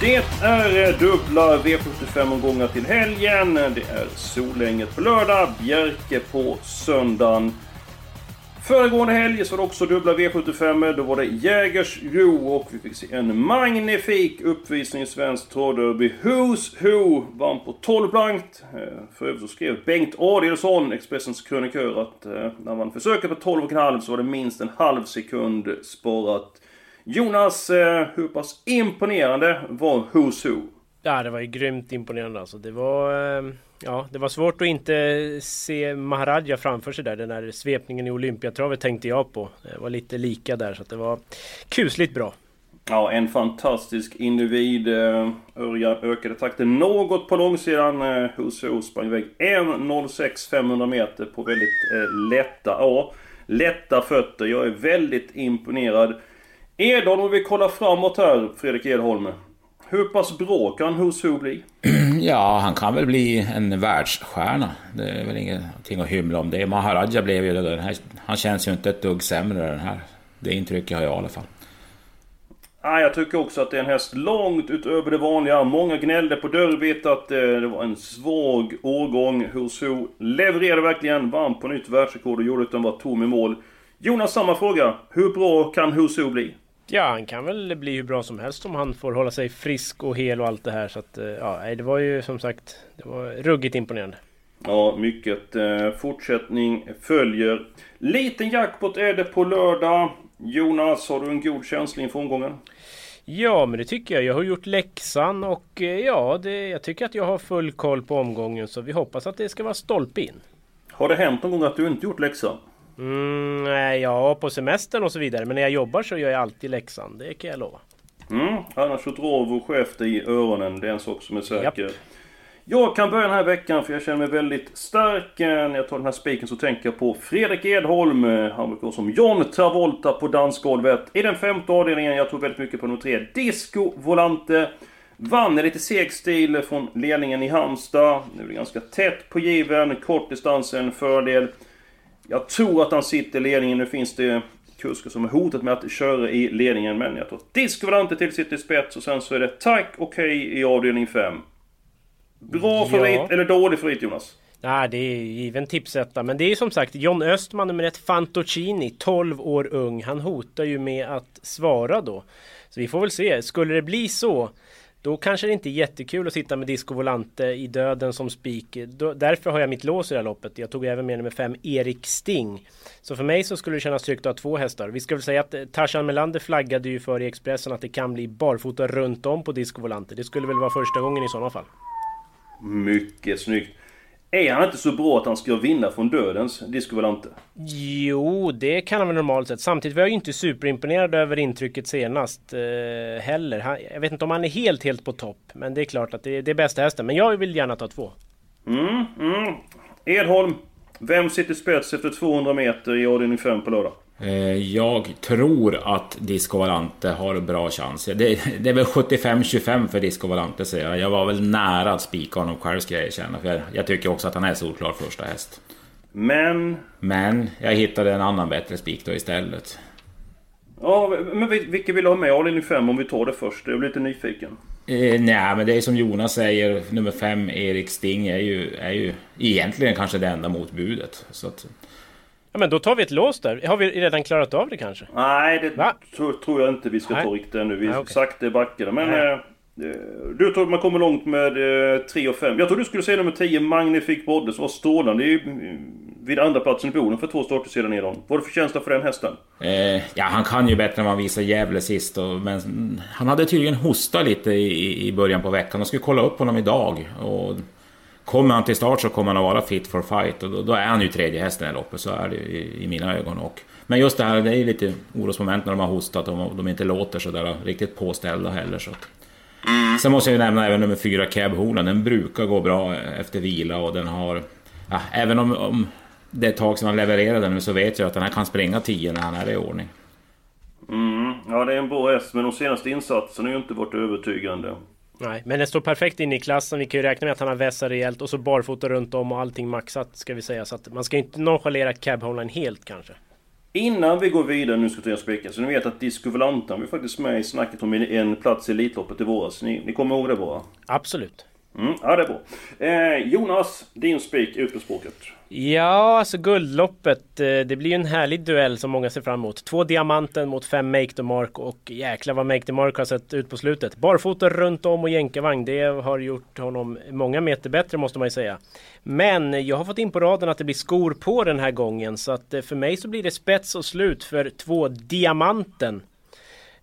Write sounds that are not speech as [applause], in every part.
Det är eh, dubbla V75-omgångar till helgen. Det är Solänget på lördag, Bjerke på söndagen. Föregående helg så var det också dubbla V75. Då var det Jägersro och vi fick se en magnifik uppvisning i Svenskt Travderby. Who's Who vann på 12 blankt. Eh, för övrigt så skrev Bengt Adielsson, Expressens krönikör, att eh, när man försöker på 12,5 så var det minst en halv sekund sparat. Jonas, eh, hur pass imponerande var Who's Who? Ja, det var ju grymt imponerande alltså. Det var... Eh, ja, det var svårt att inte se Maharaja framför sig där. Den där svepningen i Olympiatravet tänkte jag på. Det var lite lika där, så det var kusligt bra. Ja, en fantastisk individ. Eh, Örjan ökade takten något på långsidan. Who sprang iväg 1.06 500 meter på väldigt lätta, ja, lätta fötter. Jag är väldigt imponerad. Edholm, om vi kollar framåt här, Fredrik Edholm. Hur pass bra kan Who's Who bli? [clears throat] Ja, han kan väl bli en världsstjärna. Det är väl ingenting att hymla om det. Maharaja blev ju det där. Han känns ju inte ett dugg sämre den här. Det intrycket har jag i alla fall. Ja, jag tycker också att det är en häst långt utöver det vanliga. Många gnällde på derbyt att eh, det var en svag årgång. Who's Who levererade verkligen, vann på nytt världsrekord och gjorde att den var tom i mål. Jonas, samma fråga. Hur bra kan Who's Who bli? Ja, han kan väl bli hur bra som helst om han får hålla sig frisk och hel och allt det här. Så att, ja, det var ju som sagt, det var ruggigt imponerande. Ja, mycket. Eh, fortsättning följer. Liten jackpot är det på lördag. Jonas, har du en god känsla inför omgången? Ja, men det tycker jag. Jag har gjort läxan och ja, det, jag tycker att jag har full koll på omgången. Så vi hoppas att det ska vara stolpe in. Har det hänt någon gång att du inte gjort läxan? Mm, nej, ja, på semestern och så vidare. Men när jag jobbar så gör jag alltid läxan. Det kan jag lova. Mm, annars så drar vår chef i öronen. Det är en sak som är säker. Japp. Jag kan börja den här veckan för jag känner mig väldigt stark. När jag tar den här spiken så tänker jag på Fredrik Edholm. Han brukar som John Travolta på dansgolvet. I den femte avdelningen, jag tror väldigt mycket på nummer tre, Disco Volante. Vann i lite seg stil från ledningen i Halmstad. Nu är det ganska tätt på given, kort distans en fördel. Jag tror att han sitter i ledningen. Nu finns det kuskar som är hotat med att köra i ledningen. Men jag tror att Disco Volante till i spets och sen så är det tack okej okay i avdelning 5. Bra favorit ja. eller dålig favorit Jonas? Nej, det är given tipsetta. Men det är som sagt John Östman nummer ett Fantocini, 12 år ung. Han hotar ju med att svara då. Så vi får väl se. Skulle det bli så då kanske det inte är jättekul att sitta med Disco Volante i döden som spik. Därför har jag mitt lås i det här loppet. Jag tog även med nummer 5 Erik Sting. Så för mig så skulle det kännas tryggt att ha två hästar. Vi ska väl säga att eh, Tarzan Melander flaggade ju för i Expressen att det kan bli barfota runt om på Disco Volante. Det skulle väl vara första gången i sådana fall. Mycket snyggt. Är han inte så bra att han ska vinna från dödens Disco Volante? Jo, det kan han väl normalt sett. Samtidigt var jag ju inte superimponerad över intrycket senast eh, heller. Han, jag vet inte om han är helt, helt på topp. Men det är klart att det, det är bästa hästen. Men jag vill gärna ta två. Mm, mm. Edholm, vem sitter spets efter 200 meter i avdelning 5 på lördag? Eh, jag tror att Disco Valante har bra chans. Det, det är väl 75-25 för Disco Valante säger jag. Jag var väl nära att spika honom själv ska jag erkänna. För jag, jag tycker också att han är solklar första häst. Men? Men jag hittade en annan bättre spik då istället. Ja, men vilka vill du ha med avdelning 5 om vi tar det först? Jag blir lite nyfiken. Eh, nej, men det är som Jonas säger. Nummer 5, Erik Sting, är ju, är ju egentligen kanske det enda motbudet. Så att, Ja men då tar vi ett lås där. Har vi redan klarat av det kanske? Nej, det tror, tror jag inte vi ska Nej. ta riktigt ännu. Vi är okay. sakta backade. Men eh, du tror man kommer långt med eh, 3 och 5. Jag tror du skulle säga nummer 10, Magnifik Brodde, som var strålande i, vid andra platsen i Boden för två starter sedan idag. Vad var det för känsla för den hästen? Eh, ja, han kan ju bättre än vad han visade Gävle sist. Och, men han hade tydligen hosta lite i, i början på veckan. Jag skulle kolla upp honom idag. Och kommer han till start så kommer han att vara fit for fight och då, då är han ju tredje hästen i loppet, så är det i, i mina ögon. Och, men just det här, det är ju lite orosmoment när de har hostat och de inte låter så där riktigt påställda heller. Så att. Sen måste jag ju nämna även nummer fyra, Cab Hoolan. Den brukar gå bra efter vila och den har... Ja, även om, om det är ett tag sedan han levererade nu så vet jag att den här kan springa 10 när han är i ordning. Mm, ja, det är en bra häst, men de senaste insatserna har ju inte varit övertygande. Nej, men den står perfekt in i klassen. Vi kan ju räkna med att han har vässat rejält och så barfota runt om och allting maxat ska vi säga. Så att man ska inte nonchalera Cab Holland helt kanske. Innan vi går vidare nu ska vi spika, så ni vet att Disco Volantan var faktiskt med i snacket om en plats i Elitloppet i våras. Ni, ni kommer ihåg det bara? Absolut. Mm, ja, det är bra. Eh, Jonas, din spik ut på språket. Ja, alltså Guldloppet. Eh, det blir ju en härlig duell som många ser fram emot. Två diamanten mot fem Make the Mark och jäklar vad Make the Mark har sett ut på slutet. Barfota runt om och jänkarvagn. Det har gjort honom många meter bättre måste man ju säga. Men jag har fått in på raden att det blir skor på den här gången. Så att eh, för mig så blir det spets och slut för två diamanten.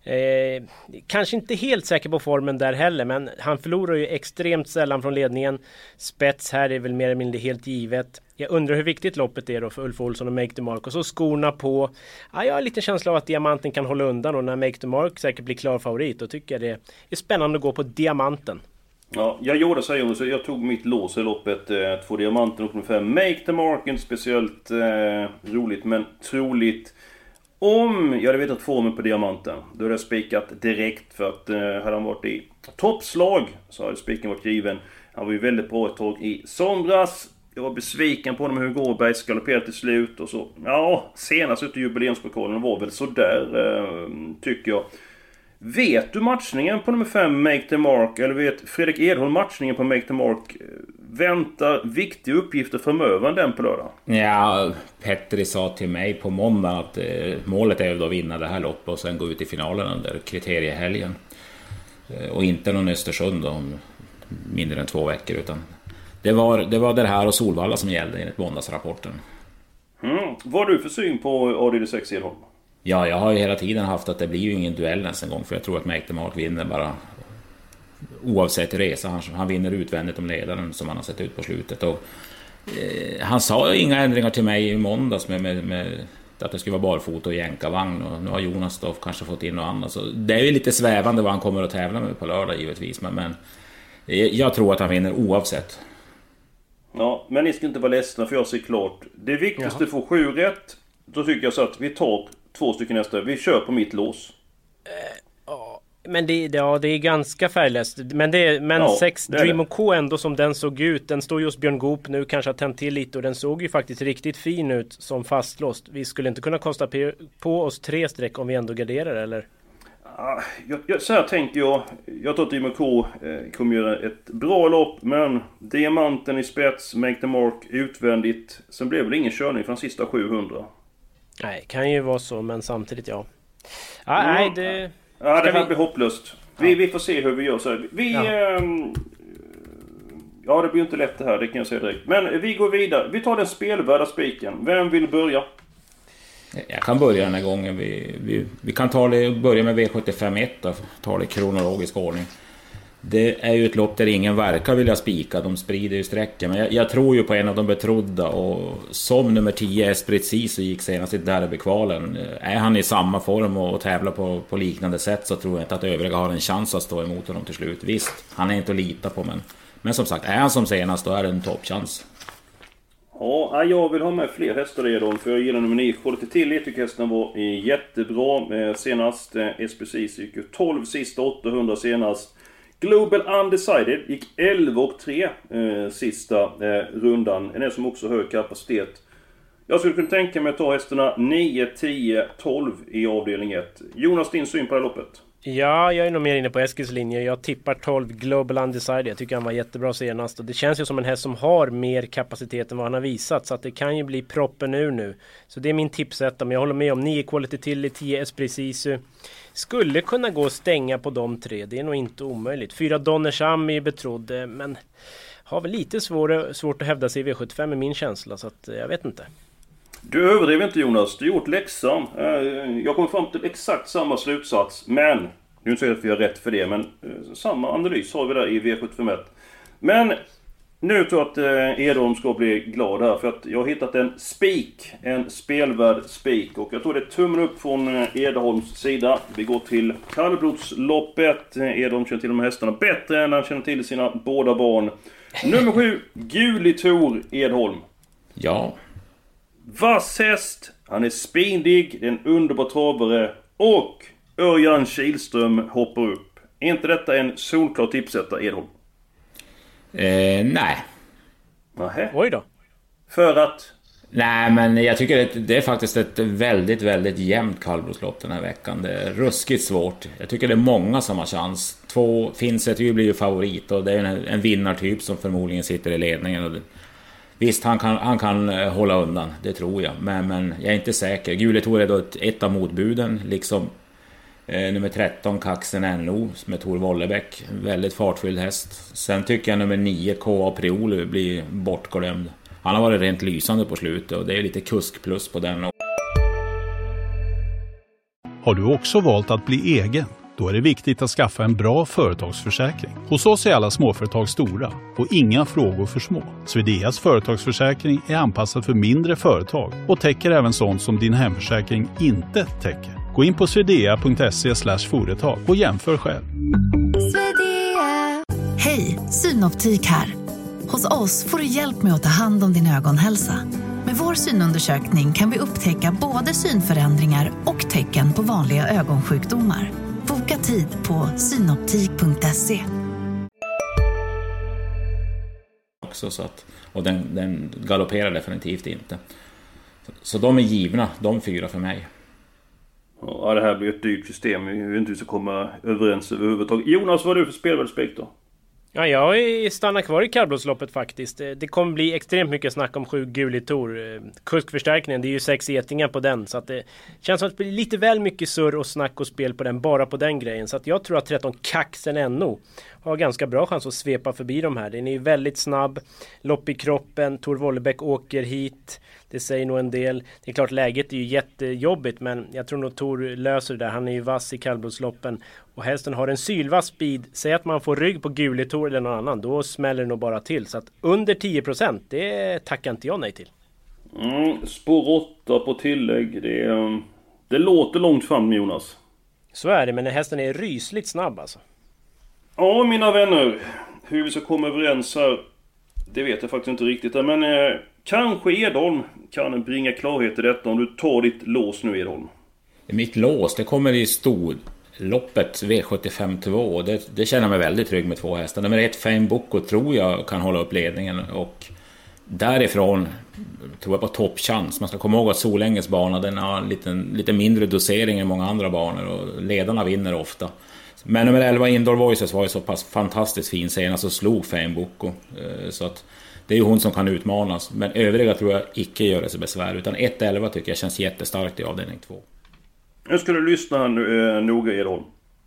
Eh, kanske inte helt säker på formen där heller men han förlorar ju extremt sällan från ledningen. Spets här är väl mer eller mindre helt givet. Jag undrar hur viktigt loppet är då för Ulf Olsson och Make the Mark. Och så skorna på. Ja, jag har lite känsla av att Diamanten kan hålla undan och när Make the Mark säkert blir klar favorit. Då tycker jag det är spännande att gå på Diamanten. Ja, jag gjorde så här jag tog mitt lås i loppet. Eh, två diamanter och nummer fem. Make the mark, inte speciellt eh, roligt men troligt. Om jag hade vetat formen på diamanten, då hade jag spikat direkt för att eh, hade han varit i toppslag så hade spiken varit given. Han var ju väldigt bra ett tag i somras. Jag var besviken på honom hur Gårdberg galopperade till slut och så. Ja, senast ute i jubileumspokalen var väl sådär, eh, tycker jag. Vet du matchningen på nummer 5, Make the Mark? Eller vet Fredrik Edholm matchningen på Make the Mark? Väntar viktiga uppgifter framöver än den på lördag? Ja, Petri sa till mig på måndag att eh, målet är att vinna det här loppet och sen gå ut i finalen under kriteriehelgen. Eh, och inte någon Östersund om mindre än två veckor utan det var det, var det här och Solvalla som gällde enligt måndagsrapporten. Mm. Vad har du för syn på ADD6 Edholm? Ja, jag har ju hela tiden haft att det blir ju ingen duell nästa gång för jag tror att Make Mark vinner bara oavsett resa. Han, han vinner utvändigt om ledaren som han har sett ut på slutet. Och, eh, han sa inga ändringar till mig i måndags med, med, med att det skulle vara barfota och jänkarvagn och nu har Jonas då kanske fått in något annat. Så det är ju lite svävande vad han kommer att tävla med på lördag givetvis. Men, men jag tror att han vinner oavsett. Ja, men ni ska inte vara ledsna för jag ser klart. Det viktigaste för sju rätt. Då tycker jag så att vi tar två stycken hästar. Vi kör på mitt lås. Ja, men det, ja, det är ganska färglöst. Men, det, men ja, sex det Dream K ändå som den såg ut. Den står ju hos Björn Goop nu, kanske har tänt till lite och den såg ju faktiskt riktigt fin ut som fastlåst. Vi skulle inte kunna kosta på oss tre streck om vi ändå garderar eller? Jag, jag, så här tänker jag. Jag tror att Dream K eh, kommer göra ett bra lopp men Diamanten i spets, Make the Mark utvändigt. Sen blev det ingen körning från sista 700. Nej, kan ju vara så men samtidigt ja. Ah, mm. Nej, det... Ja, det här vi... blir hopplöst. Vi, ja. vi får se hur vi gör så här. Vi... Ja. Ähm... ja, det blir inte lätt det här, det kan jag säga direkt. Men vi går vidare. Vi tar den spelvärda spiken. Vem vill börja? Jag kan börja den här gången. Vi, vi, vi kan ta det, börja med V751 då, ta det i kronologisk ordning. Det är ju ett lopp där ingen verkar vilja spika, de sprider ju sträcken. Men jag, jag, tror ju på en av de betrodda och som nummer 10 Esprit Sisu gick senast i derbykvalen. Är han i samma form och, och tävlar på, på liknande sätt så tror jag inte att övriga har en chans att stå emot honom till slut. Visst, han är inte att lita på men... Men som sagt, är han som senast då är det en toppchans. Ja, jag vill ha med fler hästar redan för jag gillar nummer 9. Quality till. Jag tycker hästen var jättebra eh, senast. Eh, Esprit SPC gick ju 12 sista 800 senast. Global Undecided gick 11 och 3 eh, sista eh, rundan. En häst som också har hög kapacitet. Jag skulle kunna tänka mig att ta hästarna 9, 10, 12 i avdelning 1. Jonas, din syn på det här loppet? Ja, jag är nog mer inne på Eskils linje. Jag tippar 12 Global Undecided. Jag tycker han var jättebra senast. Och det känns ju som en häst som har mer kapacitet än vad han har visat. Så att det kan ju bli proppen ur nu. Så det är min tipsetta. Men jag håller med om 9 Quality Tilly, 10 Espresisu. Skulle kunna gå att stänga på de tre. Det är nog inte omöjligt. Fyra Donnersham är betrodd. Men har väl lite svår, svårt att hävda sig i V75 är min känsla. Så att eh, jag vet inte. Du överdriver inte Jonas, du har gjort läxan. Eh, jag kom fram till exakt samma slutsats, men... Nu säger jag att vi har rätt för det, men eh, samma analys har vi där i V751. Men nu tror jag att eh, Edholm ska bli glad här för att jag har hittat en spik. En spelvärd spik. Och jag tror det är tummen upp från eh, Edholms sida. Vi går till kallblodsloppet. Edholm känner till de här hästarna bättre än han känner till sina båda barn. Nummer 7, Gulitor Edholm. Ja. Vass häst. Han är spindig, det är en underbar travare. Och Örjan Kihlström hoppar upp. Är inte detta en solklar tipsetta, Edholm? Eh, nej. Nähä. Oj då. För att? Nej, men jag tycker att det är faktiskt ett väldigt, väldigt jämnt kallblodslopp den här veckan. Det är ruskigt svårt. Jag tycker det är många som har chans. Två, Finnsety blir ju favorit och det är en, en vinnartyp som förmodligen sitter i ledningen. Och det, visst, han kan, han kan eh, hålla undan, det tror jag. Men, men jag är inte säker. Gule Tor är då ett, ett av motbuden, liksom Eh, nummer 13, Kaxen NO, med Tor Wollebäck. Väldigt fartfylld häst. Sen tycker jag nummer 9, KA Priolu, blir bortglömd. Han har varit rent lysande på slutet och det är lite kusk plus på den. Har du också valt att bli egen? Då är det viktigt att skaffa en bra företagsförsäkring. Hos oss är alla småföretag stora och inga frågor för små. Swedeas företagsförsäkring är anpassad för mindre företag och täcker även sånt som din hemförsäkring inte täcker. Gå in på swedea.se företag och jämför själv. Hej, Synoptik här. Hos oss får du hjälp med att ta hand om din ögonhälsa. Med vår synundersökning kan vi upptäcka både synförändringar och tecken på vanliga ögonsjukdomar. Boka tid på synoptik.se. Också, så att, och den, den galopperar definitivt inte. Så de är givna, de fyra för mig. Ja, det här blir ett dyrt system. Vi vet inte hur vi ska komma överens överhuvudtaget. Jonas, vad har du för spelvärldsaspekt då? Ja, jag stannar kvar i kallblodsloppet faktiskt. Det kommer bli extremt mycket snack om sju Gulitor. Kuskförstärkningen, det är ju sex getingar på den. Så att det känns som att det blir lite väl mycket surr och snack och spel på den, bara på den grejen. Så att jag tror att 13 Kaxen NO har ganska bra chans att svepa förbi de här. Den är ju väldigt snabb, lopp i kroppen, Tor Wollebäck åker hit. Det säger nog en del. Det är klart läget är ju jättejobbigt men jag tror nog Tor löser det där. Han är ju vass i kallblodsloppen. Och hästen har en sylvass speed. Säg att man får rygg på Gulitor eller någon annan. Då smäller det nog bara till. Så att under 10% det tackar inte jag nej till. Mm, spår 8 på tillägg. Det, det låter långt fram Jonas. Så är det men hästen är rysligt snabb alltså. Ja mina vänner. Hur vi ska komma överens här. Det vet jag faktiskt inte riktigt. Men eh, kanske Edholm kan bringa klarhet i detta om du tar ditt lås nu Edholm. Mitt lås, det kommer i storloppet V75 2. Det, det känner jag mig väldigt trygg med två hästar. Nummer ett, Fame Boko, tror jag kan hålla upp ledningen. Och därifrån tror jag på toppchans. Man ska komma ihåg att Solänges bana den har lite, lite mindre dosering än många andra banor och ledarna vinner ofta. Men nummer 11, Indoor Voices, var ju så pass fantastiskt fin senast och slog Fame Boko. Eh, så att det är ju hon som kan utmanas. Men övriga tror jag icke gör det så besvär. Utan 1-11 tycker jag känns jättestarkt i avdelning 2. Nu ska du lyssna nu, eh, noga Edholm.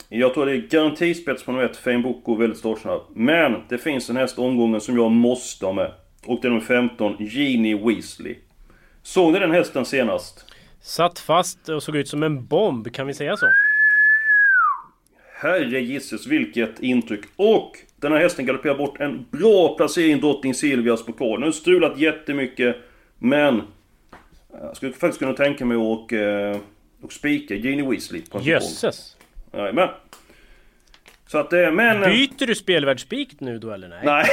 Jag tror det är garantispets på nummer 1, Fame Boko, väldigt startsnabb. Men det finns en häst omgången som jag måste ha med. Och det är nummer 15, Genie Weasley. Såg ni den hästen senast? Satt fast och såg ut som en bomb, kan vi säga så? Herre gisses vilket intryck. Och den här hästen galopperar bort en bra placering drottning Silvias pokal. Nu har strulat jättemycket. Men... Jag skulle faktiskt kunna tänka mig att åka och spika Genie Weasley på en Jösses! men Så att det, men... Byter du spelvärldsspik nu då eller nej? Nej,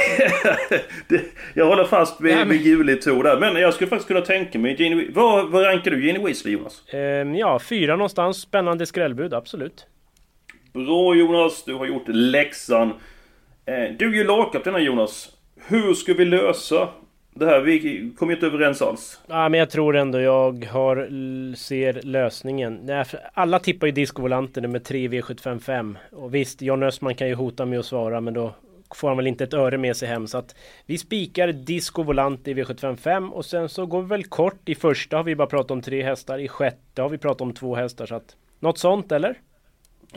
[laughs] det, jag håller fast vid, nej, men... vid Julie Tor där. Men jag skulle faktiskt kunna tänka mig Genie Vad, vad rankar du Genie Weasley Jonas? Um, ja, fyra någonstans. Spännande skrällbud, absolut. Bra Jonas, du har gjort läxan. Eh, du är ju lagkapten Jonas. Hur ska vi lösa det här? Vi kom ju inte överens alls. Ja, men jag tror ändå jag har, ser lösningen. Alla tippar ju discovolanter nummer 3 V755. Och visst, John Östman kan ju hota med att svara men då får han väl inte ett öre med sig hem. Så att vi spikar Disco Volante i V755 och sen så går vi väl kort. I första har vi bara pratat om tre hästar. I sjätte har vi pratat om två hästar. Så att, något sånt eller?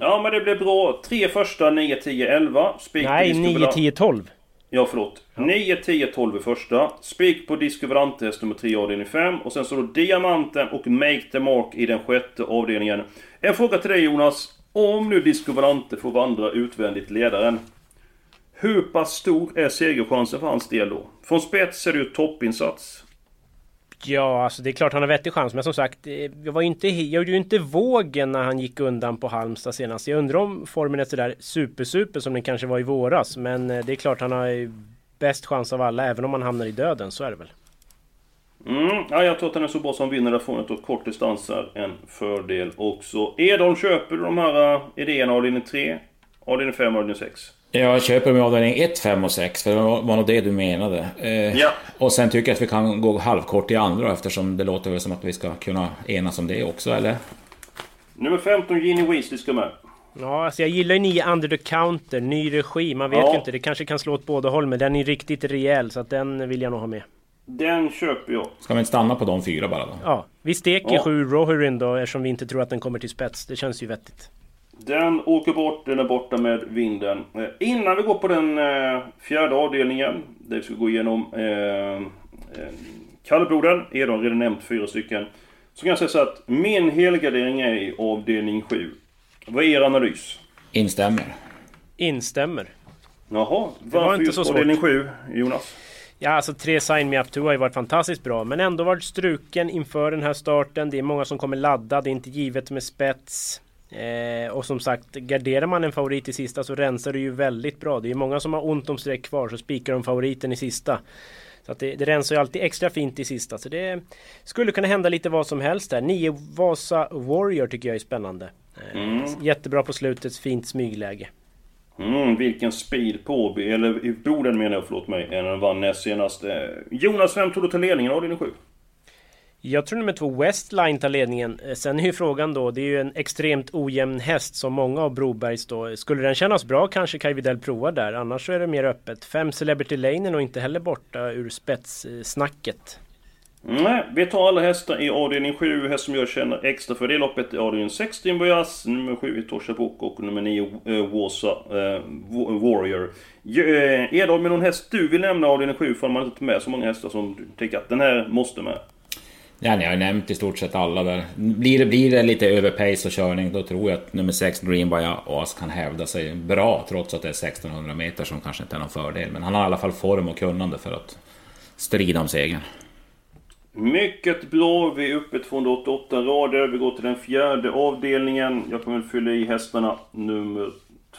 Ja men det blir bra. Tre första, 9, 10, 11. Spik Nej, 9, 10, 12. Ja förlåt. Ja. 9, 10, 12 i första. Spik på Discoverante häst nummer 3 avdelning 5. Och sen så då Diamanten och Make the Mark i den sjätte avdelningen. En fråga till dig Jonas. Om nu Discoverante får vandra utvändigt ledaren. Hur pass stor är segerchansen för hans del då? Från spets är det ju toppinsats. Ja, alltså det är klart han har vettig chans. Men som sagt, eh, jag, var inte, jag gjorde ju inte vågen när han gick undan på Halmstad senast. Jag undrar om formen är sådär super-super som den kanske var i våras. Men eh, det är klart han har bäst chans av alla, även om han hamnar i döden. Så är det väl. Mm, ja, jag tror att han är så bra som vinner från ett kort distans är en fördel också. Edholm, köper du de här eh, idéerna av linje 3, avdelning 5 och avdelning 6? Jag köper med avdelning 1, 5 och 6, för det var nog det du menade. Eh, ja. Och sen tycker jag att vi kan gå halvkort i andra eftersom det låter väl som att vi ska kunna enas om det också, eller? Nummer 15, Ginny Weasley ska med. Ja, alltså jag gillar ju 9 Under the Counter, ny regi. Man vet ja. ju inte, det kanske kan slå åt båda håll, men den är riktigt rejäl så att den vill jag nog ha med. Den köper jag. Ska vi inte stanna på de fyra bara då? Ja, vi steker ja. sju Rohirrim då eftersom vi inte tror att den kommer till spets. Det känns ju vettigt. Den åker bort, den är borta med vinden. Eh, innan vi går på den eh, fjärde avdelningen, där vi ska gå igenom eh, eh, kallbloden, är de redan nämnt fyra stycken. Så kan jag säga så att min helgardering är i avdelning 7. Vad är er analys? Instämmer. Instämmer. Jaha, varför just avdelning 7, Jonas? Ja, alltså tre Sign Me Up 2 har ju varit fantastiskt bra, men ändå varit struken inför den här starten. Det är många som kommer ladda, det är inte givet med spets. Eh, och som sagt, garderar man en favorit i sista så rensar det ju väldigt bra. Det är många som har ont om streck kvar, så spikar de favoriten i sista. Så det, det rensar ju alltid extra fint i sista. Så det skulle kunna hända lite vad som helst där. Nio Vasa Warrior tycker jag är spännande. Eh, mm. Jättebra på slutet, fint smygläge. Mm, vilken speed på eller i Boden menar jag, förlåt mig, den vann näst senast. Jonas, vem tog du till ledningen av din sju? Jag tror nummer två Westline tar ledningen. Eh, sen är ju frågan då, det är ju en extremt ojämn häst som många av Brobergs då. Skulle den kännas bra kanske Kaj Widell provar där, annars så är det mer öppet. Fem Celebrity Lane är nog inte heller borta ur spetssnacket. Nej, vi tar alla hästar i avdelning 7. Häst som jag känner extra för det loppet i avdelning 6 Timbojas, nummer 7 är Tosha och nummer 9 äh, Warsa, äh, Warrior. Äh, Edholm, är någon häst du vill nämna avdelning 7 för man inte med så många hästar som du tycker att den här måste med? Ja, ni har ju nämnt i stort sett alla där. Blir det, blir det lite överpace och körning då tror jag att nummer 6 Green by Oas kan hävda sig bra trots att det är 1600 meter som kanske inte är någon fördel. Men han har i alla fall form och kunnande för att strida om segern. Mycket blå, vi är uppe 288 rader. Vi går till den fjärde avdelningen. Jag kommer att fylla i hästarna nummer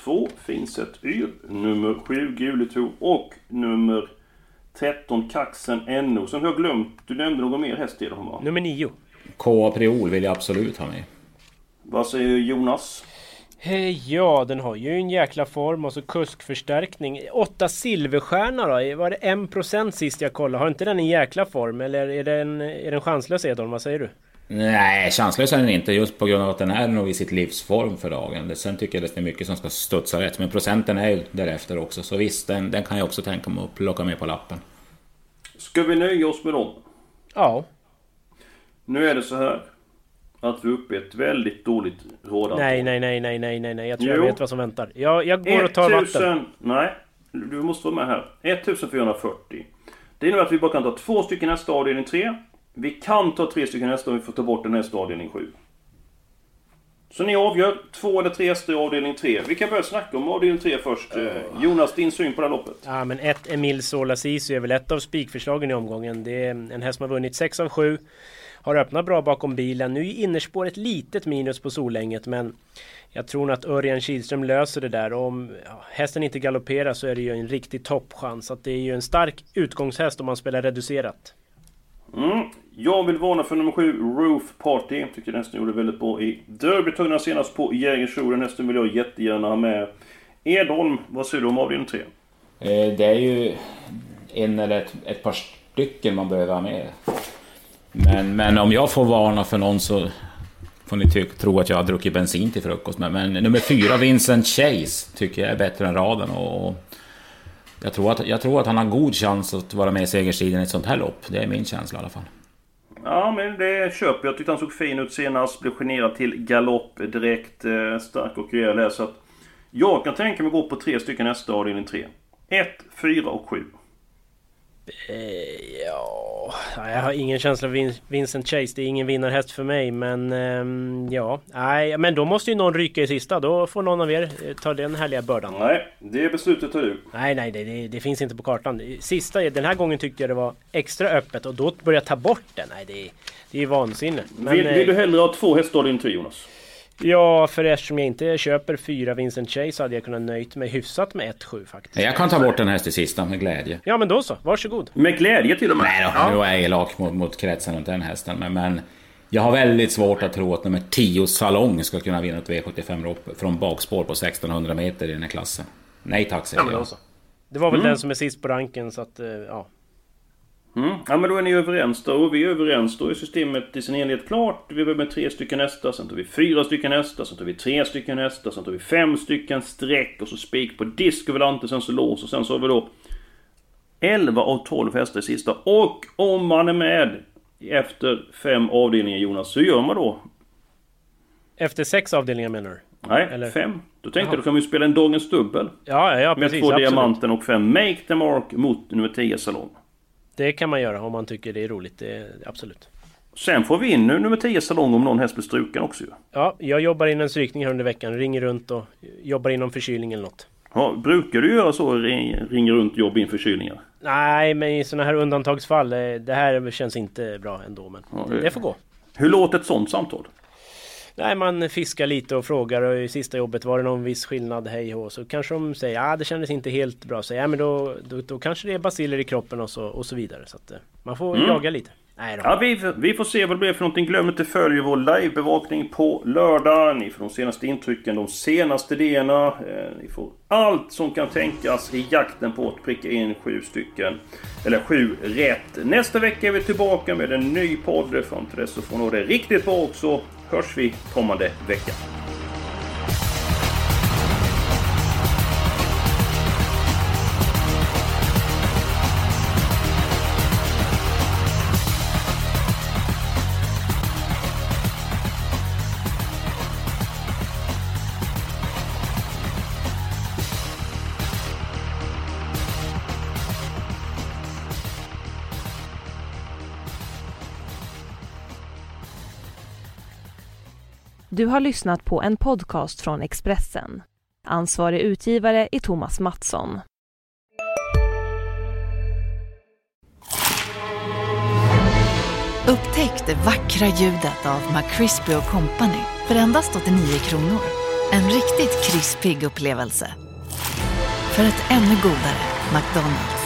2, Finset Yr, nummer 7, Guleto och nummer 13, Kaxen NO. Sen har jag glömt, du nämnde någon mer häst till dem va? Nummer 9. K. Priol vill jag absolut ha med. Vad säger Jonas? Ja, den har ju en jäkla form och så kuskförstärkning. Åtta silverstjärna då? Var det 1% sist jag kollade? Har inte den en jäkla form? Eller är den, är den chanslös Edholm? Vad säger du? Nej, chanslös är den inte just på grund av att den är nog i sitt livsform för dagen. Sen tycker jag att det är mycket som ska studsa rätt. Men procenten är ju därefter också. Så visst, den, den kan jag också tänka mig att plocka med på lappen. Ska vi nöja oss med dem? Ja. Nu är det så här att vi är uppe i ett väldigt dåligt rådantal. Nej, nej, nej, nej, nej, nej, nej. Jag tror jo. jag vet vad som väntar. Jag, jag går och tar 1000, vatten. Nej, du måste vara med här. 1440. Det innebär att vi bara kan ta två stycken nästa avdelning 3. Vi kan ta tre stycken nästa om vi får ta bort den nästa avdelning 7. Så ni avgör två eller tre hästar i avdelning 3. Vi kan börja snacka om avdelning 3 först. Uh. Jonas, din syn på det här loppet? Ja, men ett Emil Sola Sisu är väl ett av spikförslagen i omgången. Det är en häst som har vunnit 6 av 7. Har öppnat bra bakom bilen. Nu är innerspår ett litet minus på Solänget men jag tror nog att Örjan Kihlström löser det där. Om hästen inte galopperar så är det ju en riktig toppchans. Att det är ju en stark utgångshäst om man spelar reducerat. Mm. Jag vill varna för nummer 7, Roof Party. Jag tycker hästen gjorde väldigt bra i Derby. Tog den senast på Jägersro. Den hästen vill jag jättegärna ha med. Edholm, vad säger du om avdelning 3? Eh, det är ju en eller ett, ett par stycken man behöver ha med. Men, men om jag får varna för någon så får ni tro att jag har druckit bensin till frukost. Men, men nummer fyra, Vincent Chase, tycker jag är bättre än raden. Och, jag, tror att, jag tror att han har god chans att vara med i segerstriden i ett sånt här lopp. Det är min känsla i alla fall. Ja, men det köper jag. Tyckte han såg fin ut senast. Blev generad till galopp direkt. Eh, stark och rejäl Så att jag kan tänka mig gå på tre stycken nästa avdelning 3. 1, 4 och 7. Eh, ja, Jag har ingen känsla för Vincent Chase. Det är ingen vinnarhäst för mig. Men um, ja, nej, men då måste ju någon ryka i sista. Då får någon av er eh, ta den härliga bördan. Nej, det beslutet tar du. Nej, nej, det, det, det, finns inte på kartan. Sista, den här gången tyckte jag det var extra öppet och då börjar jag ta bort den. Nej, det, det är vansinne. Men, vill, vill du hellre ha två hästar i din tur Jonas? Ja, för eftersom jag inte köper fyra Vincent Chase så hade jag kunnat nöjt mig hyfsat med 1-7 faktiskt. Jag kan ta bort en häst i sista med glädje. Ja, men då så. Varsågod. Med glädje till och med? Nej då, ja. nu är jag elak mot, mot kretsen runt den hästen. Men, men jag har väldigt svårt att tro att nummer 10 Salong ska kunna vinna ett V75 från bakspår på 1600 meter i den här klassen. Nej tack säger ja, jag. Det var väl mm. den som är sist på ranken så att, eh, ja. Mm. Ja men då är ni överens då. Och vi är överens. Då är systemet i sin helhet klart. Vi börjar med tre stycken hästar, sen tar vi fyra stycken hästar, sen tar vi tre stycken hästar, sen tar vi fem stycken streck och så spik på disk över lantet, sen så lås och sen så har vi då 11 av 12 hästar i sista. Och om man är med efter fem avdelningar Jonas, så gör man då? Efter sex avdelningar menar du? Nej, Eller? fem. Då tänkte jag då kan vi spela en Dagens Dubbel. Ja, ja, precis. Med två absolut. diamanten och fem Make the Mark mot nummer 10 Salong. Det kan man göra om man tycker det är roligt, det, absolut. Sen får vi in nu nummer 10 salong om någon häst blir struken också ju. Ja, jag jobbar in en strykning här under veckan. Ringer runt och jobbar in någon förkylning eller något. Ja, brukar du göra så? Ringa runt och jobba in förkylningar? Nej, men i sådana här undantagsfall. Eh, det här känns inte bra ändå, men ja, det, det får gå. Hur låter ett sånt samtal? Nej, man fiskar lite och frågar och i sista jobbet var det någon viss skillnad, hej och så kanske de säger ja ah, det kändes inte helt bra. Så ja men då, då, då kanske det är basiller i kroppen och så, och så vidare. Så att eh, man får mm. jaga lite. Nej då. Ja, vi, vi får se vad det blir för någonting. Glöm inte följa vår livebevakning på lördag. Ni får de senaste intrycken, de senaste idéerna. Eh, ni får allt som kan tänkas i jakten på att pricka in sju stycken. Eller sju rätt. Nästa vecka är vi tillbaka med en ny podd. Fram till dess så får ni det riktigt bra också hörs vi kommande vecka. Du har lyssnat på en podcast från Expressen. Ansvarig utgivare är Thomas Mattsson. Upptäck det vackra ljudet av McCrispy Company för endast 89 kronor. En riktigt krispig upplevelse. För ett ännu godare McDonalds.